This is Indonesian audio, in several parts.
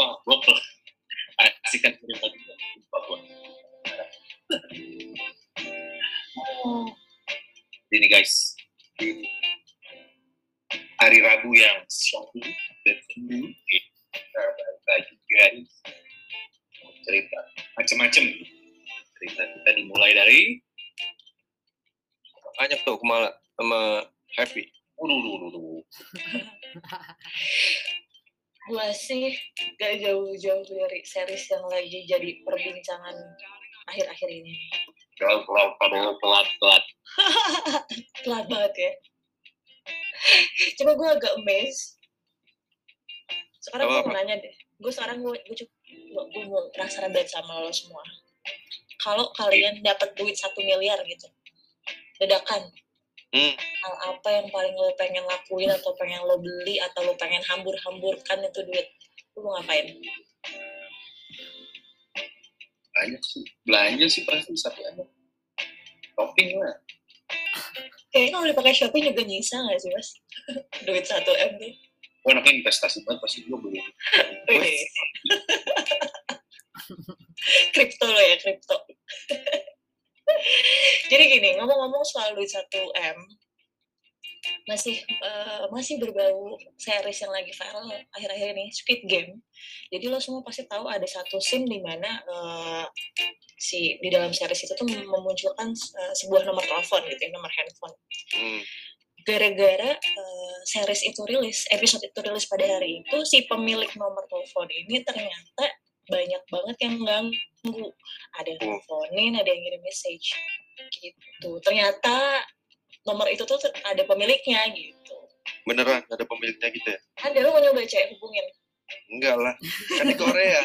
Wah, gue cerita Papua. Ini guys, hari Rabu yang shocking dan kita guys cerita. Macam-macam cerita kita dimulai dari banyak tuh kemala sama happy. gue sih gak jauh-jauh dari series yang lagi jadi perbincangan akhir-akhir ini. Telat, telat, telat, telat, telat. Banget ya. Coba gue agak amazed. Sekarang gue mau nanya deh. Gue sekarang gue gue gue mau penasaran banget sama lo semua. Kalau kalian dapat duit satu miliar gitu, dadakan, hmm. hal apa yang paling lo pengen lakuin atau pengen lo beli atau lo pengen hambur-hamburkan itu duit? Lo mau ngapain? Banyak sih. Belanja sih pasti satu ada. Shopping lah. Kayaknya kalau dipakai Shopee juga nyisa nggak sih mas? Duit 1 M nih. Gue anaknya investasi banget, pasti gue beli. Kripto lo ya, kripto. Jadi gini, ngomong-ngomong soal duit 1 M, masih eh, masih berbau series yang lagi viral akhir-akhir ini, Squid Game. Jadi lo semua pasti tahu ada satu scene di mana eh, si di dalam series itu tuh memunculkan eh, sebuah nomor telepon gitu, ya, nomor handphone. Hmm. gara-gara eh, series itu rilis, episode itu rilis pada hari itu, si pemilik nomor telepon ini ternyata banyak banget yang ganggu. Ada yang teleponin, ada yang ngirim message. Gitu. Ternyata nomor itu tuh ada pemiliknya gitu. beneran ada pemiliknya gitu ya Ada lo mau nyoba cek hubungin? enggak lah kan di Korea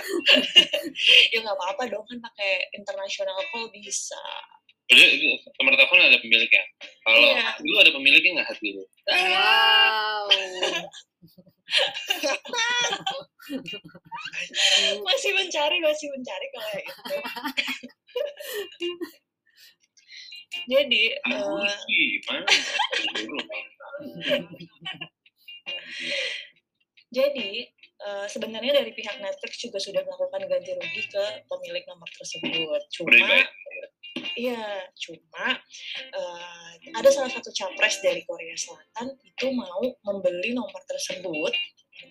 Ya nggak apa-apa dong kan pakai international call bisa. Jadi itu nomor telepon ada pemiliknya. Kalau Iya. hati lu ada pemiliknya nggak hati lu? Wow. Masih mencari, masih mencari kalau itu. Jadi, eh. Jadi eh, sebenarnya dari pihak Netflix juga sudah melakukan ganti rugi ke pemilik nomor tersebut. Cuma, iya, cuma eh, ada salah satu capres dari Korea Selatan itu mau membeli nomor tersebut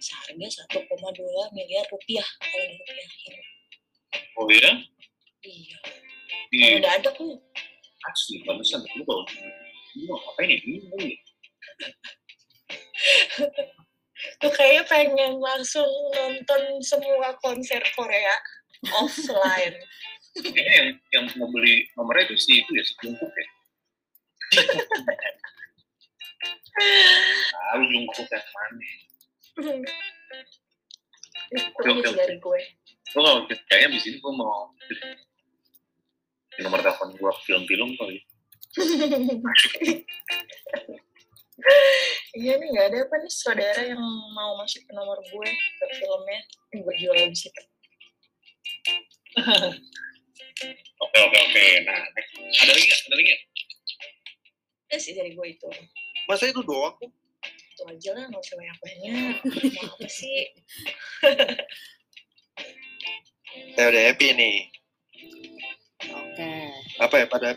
seharga 1,2 miliar rupiah kalau dirupiahin. Oh iya? Iya. Kalau udah ada tuh asli, bagusan. Lu kalau lu mau ngapain ya? Bingung ya. tuh kayaknya pengen langsung nonton semua konser Korea offline. Kayaknya yang yang mau beli nomornya itu si itu ya, si Jungkook ya. Tahu Jungkook yang mana? Oke, oke. dari gue. Lo kalau kayaknya di sini gue mau nomor telepon gue film-film kali. Iya nih nggak ada apa nih saudara yang mau masuk ke nomor gue ke filmnya yang gue jual di situ. Oke oke oke. Nah, ada lagi nggak? Ada lagi nggak? Ya sih dari gue itu. masa itu doang Itu aja lah nggak usah banyak banyak. Mau apa sih? saya udah happy nih Oke. apa ya pada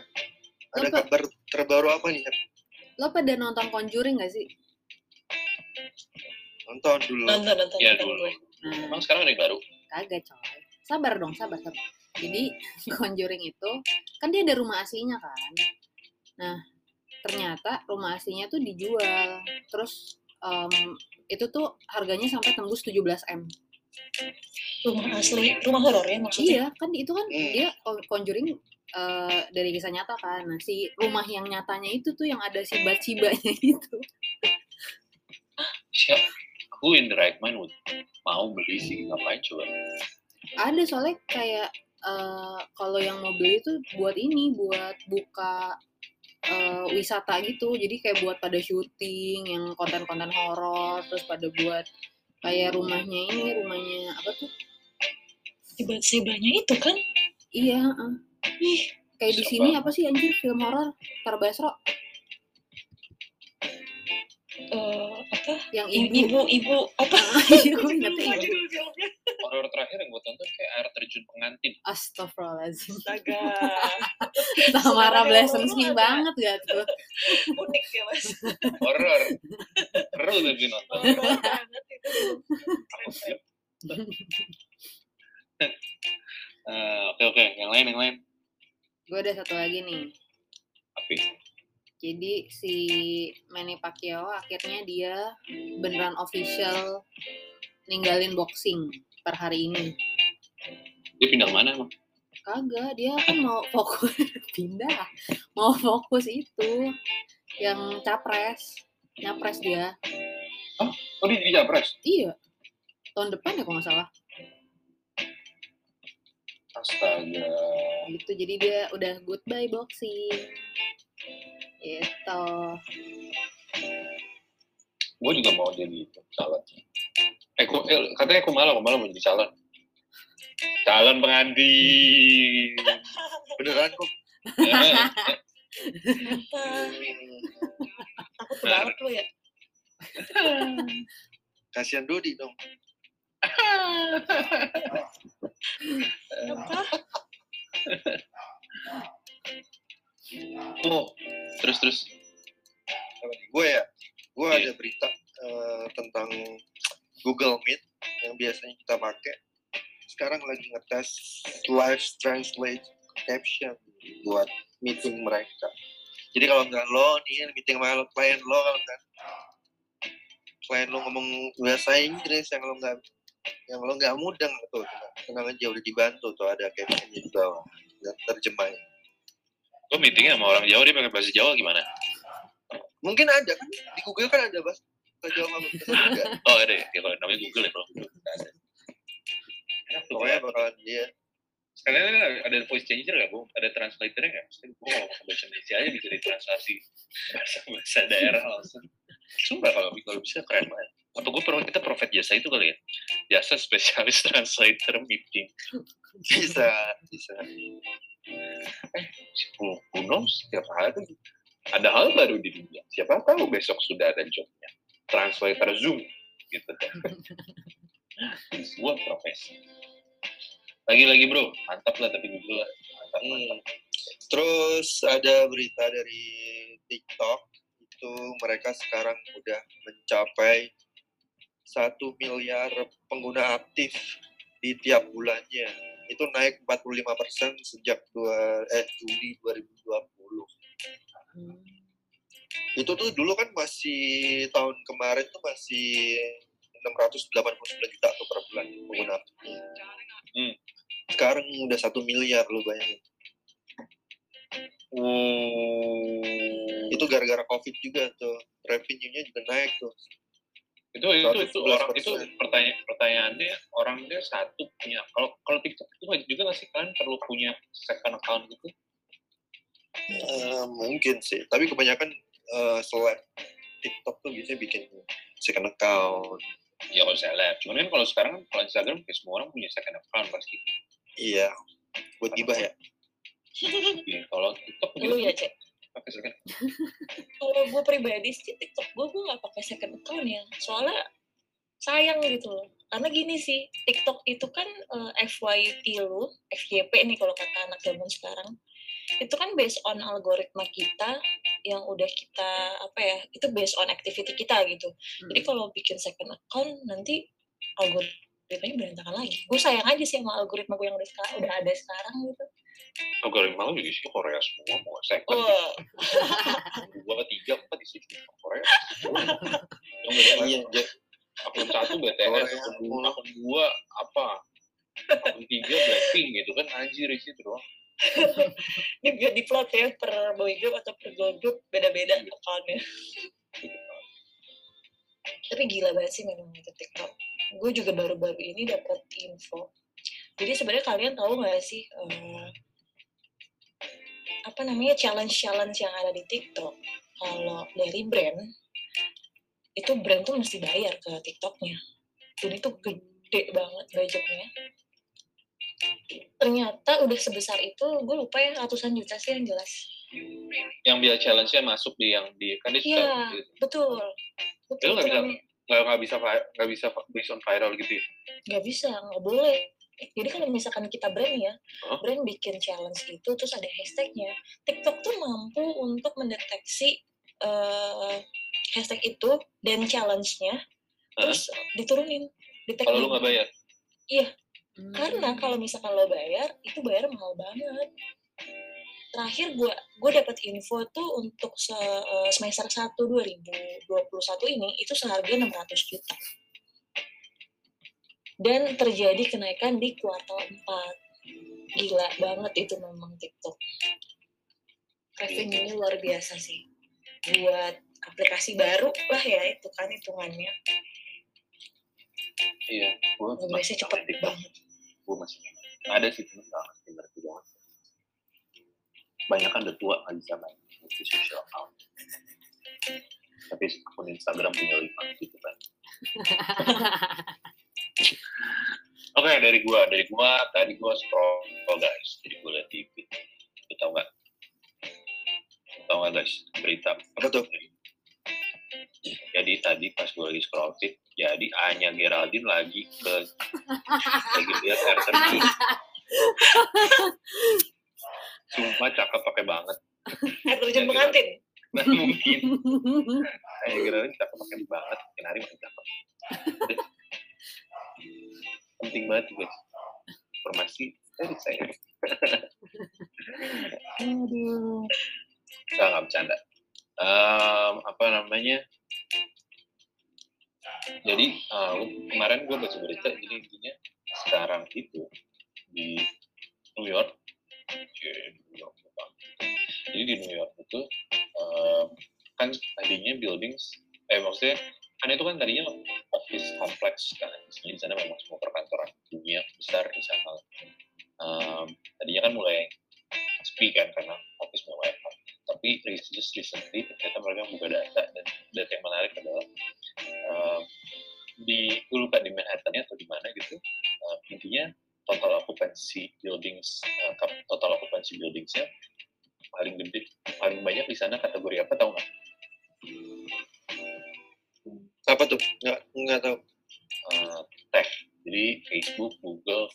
ada Apa? kabar terbaru apa nih? Lo pada nonton Conjuring gak sih? nonton dulu Nonton nonton Iya, nonton dulu. Nah, Emang sekarang ada yang baru? kagak coy. Sabar dong, sabar, sabar. Jadi Conjuring itu kan dia ada rumah aslinya kan. Nah, ternyata rumah aslinya tuh dijual. Terus em, itu tuh harganya sampai tembus 17 m. Rumah asli, rumah horor ya maksudnya. Iya, kan itu kan Hmm. dia Con- Conjuring eh, dari kisah nyata kan. Nah, si rumah yang nyatanya itu tuh yang ada si Batsibanya itu. Siapa? Who in the right mind would mau beli sih? Ngapain coba? Ada soalnya kayak eh, kalau yang mau beli itu buat ini, buat buka eh, wisata gitu. Jadi kayak buat pada syuting yang konten-konten horor, terus pada buat kayak rumahnya ini, rumahnya apa tuh? Tiba-tibanya itu kan. Iya, heeh. Ih, kayak di sini apa sih anjir film horor Tarbasro eh, apa Yang ibu ibu. ibu ibu apa ibu. Horor terakhir yang gue tonton kayak air terjun pengantin. Astagfirullahaladzim. astaga lu ada- banget gak tuh? unik ya mas Horor. Seru tapi nonton. Eh, Oke oke, yang lain yang lain. Gue ada satu lagi nih. Tapi Jadi si Manny Pacquiao akhirnya dia beneran official ninggalin boxing per hari ini. dia pindah mana emang? Kagak, dia kan mau fokus pindah. Mau fokus itu yang capres. Nyapres dia. Oh dia di Japres. Iya. Tahun depan ya kalau nggak salah. Astaga. Gitu. Jadi dia udah goodbye boxing. Gitu. Gue juga mau jadi calon. Eh, ku, eh katanya aku malah, aku malah mau jadi calon. Calon pengantin. Beneran kok. Eh, takut banget lu ya Kasihan Dodi dong. oh, terus terus. Gue ya, gue ada berita eh, tentang Google Meet yang biasanya kita pakai. Sekarang lagi ngetes live translate caption buat meeting mereka. Jadi kalau nggak lo nih meeting sama lo, klien lo kalau nggak klien lo ngomong bahasa Inggris yang lo nggak yang lo nggak mudeng tuh tenang, tenang aja udah dibantu tuh ada caption di bawah dan terjemahin. Gue meetingnya sama orang Jawa, dia pakai bahasa Jawa gimana? Mungkin ada kan di Google kan ada bahasa Jawa sama bahasa juga. Oh ada ya, ya kalau namanya Google ya nggak. Enak tuh, Pokoknya ya. bakalan dia Sekalian ada, voice changer nggak, Bu? Ada translatornya nggak? Ngomong ke bahasa Indonesia aja bisa ditranslasi bahasa-bahasa daerah langsung. Sumpah kalau, bisa keren banget. Apa gue pro, kita profit jasa itu kali ya? Jasa spesialis translator meeting. bisa bisa. Who, who knows? Setiap hari ada hal baru di dunia. Siapa tahu besok sudah ada jobnya. Translator Zoom. Gitu. Ini sebuah profesi. Lagi-lagi bro, mantap lah tapi Google lah. Mantap, mantap. Hmm. Terus ada berita dari TikTok itu mereka sekarang udah mencapai satu miliar pengguna aktif di tiap bulannya. Itu naik 45% sejak dua, eh, Juli 2020. Hmm. Itu tuh dulu kan masih tahun kemarin tuh masih 689 juta tuh per bulan pengguna aktifnya. Hmm. Sekarang udah satu miliar lu bayangin. Oh. Gara-gara covid juga tuh. Revenue-nya juga naik tuh. Itu itu itu 111%. orang itu pertanyaan pertanyaannya orang dia satu punya. Kalau kalau TikTok itu juga nggak sih? Kalian perlu punya second account gitu? Eh, mungkin sih. Tapi kebanyakan eh, seleb TikTok tuh biasanya bikin second account. Ya kalau saya lihat cuman kan kalau sekarang kan kalau Instagram kayak semua orang punya second account pasti. Iya. Buat gibah ya? Iya, kalau TikTok lu ya cek pakai second kalau gue pribadi sih TikTok gue gue nggak pakai second account ya. Soalnya sayang gitu loh. Karena gini sih TikTok itu kan eh, FYP lu FYP nih kalau kata anak zaman sekarang itu kan based on algoritma kita yang udah kita apa ya itu based on activity kita gitu. Jadi kalau bikin second account nanti algoritmanya berantakan lagi. Gue sayang aja sih sama algoritma gue yang udah sekarang udah ada sekarang gitu. Algoritma lu juga sih Korea semua mau second Wah, dua tiga empat isi Korea yang beda iya akun satu BTS akun akun dua apa? Akun tiga Blackpink gitu kan? Anjir isi doang. Ini biar diplot ya per boy group atau per girl group beda-beda accountnya tapi gila banget sih memang itu TikTok gue juga baru-baru ini dapat info. Jadi sebenarnya kalian tahu nggak sih eh, apa namanya challenge challenge yang ada di TikTok? Kalau dari brand itu brand tuh mesti bayar ke TikToknya. Dan itu gede banget budgetnya. Ternyata udah sebesar itu gue lupa ya ratusan juta sih yang jelas. Yang biar challenge-nya masuk di yang di kan dia suka Iya. gitu. betul. Betul, itu bisa- namanya- nggak nggak bisa nggak bisa based on viral gitu ya nggak bisa nggak boleh jadi kalau misalkan kita brand ya Hah? brand bikin challenge itu terus ada hashtagnya TikTok tuh mampu untuk mendeteksi eh, hashtag itu dan challenge-nya Hah? terus diturunin kalau lu nggak bayar Hmm. karena kalau misalkan lo bayar itu bayar mahal banget terakhir gua gue dapat info tuh untuk se, eh, semester 1 2021 ini itu seharga 600 juta. Dan terjadi kenaikan di kuartal 4 gila banget itu memang TikTok. Revenue-nya luar biasa sih. Buat aplikasi baru lah ya itu kan hitungannya. Iya progresnya masih cepet banget. Gua masih ada sih temen ngerti ngerti banget banyak kan udah tua nggak bisa main multi social account tapi akun Instagram punya lima gitu kan Oke dari gua, dari gua tadi gua scroll guys, jadi gua di feed. Lu tau nggak? Tau nggak guys berita? Apa tuh? Jadi tadi pas gua lagi scroll feed, jadi Anya Geraldine lagi ke lagi lihat air terjun. Sumpah cakep pakai banget. air terjun pengantin Nah, mungkin Anya Geraldine cakep pakai banget, makin hari makin cakep. Penting banget guys. Informasi dari saya. Aduh. Nggak, nggak bercanda. Em, apa namanya? Jadi eh, kemarin gue baca berita, jadi intinya sekarang itu di New York, jadi di New York itu em, kan tadinya buildings, eh maksudnya kan itu kan tadinya office kompleks kan, Jadi di sana memang Apa tuh? Nggak, nggak tahu. Uh, tech. Jadi Facebook Google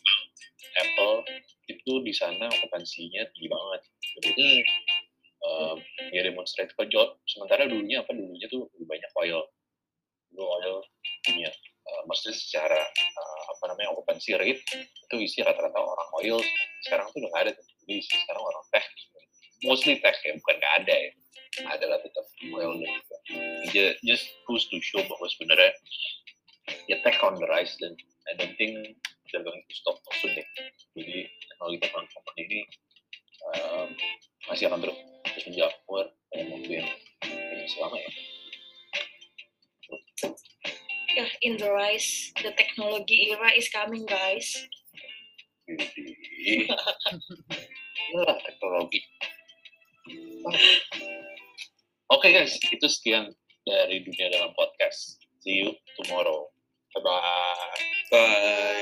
Apple itu di sana okupansinya tinggi banget. Jadi, Hmm. um, ya demonstrate ke job sementara dulunya apa? Dulunya tuh lebih banyak oil. Dulu oil punya uh, maksudnya secara uh, apa namanya okupansi rate itu isi rata-rata orang oil. Sekarang tuh udah nggak ada tuh. Jadi sekarang orang tech. Mostly tech ya bukan nggak ada ya. Ada lah tetap oil dan just, just goes to show bahwa sebenarnya ya tech on the rise dan I don't think they're going to stop soon deh jadi teknologi teknologi company ini um, masih akan terus terus menjamur dalam waktu yang yang selama ya ya in the rise the technology era is coming guys. Jadi, inilah teknologi. Oke guys, itu sekian dari dunia dalam podcast. See you tomorrow. Bye bye. Bye.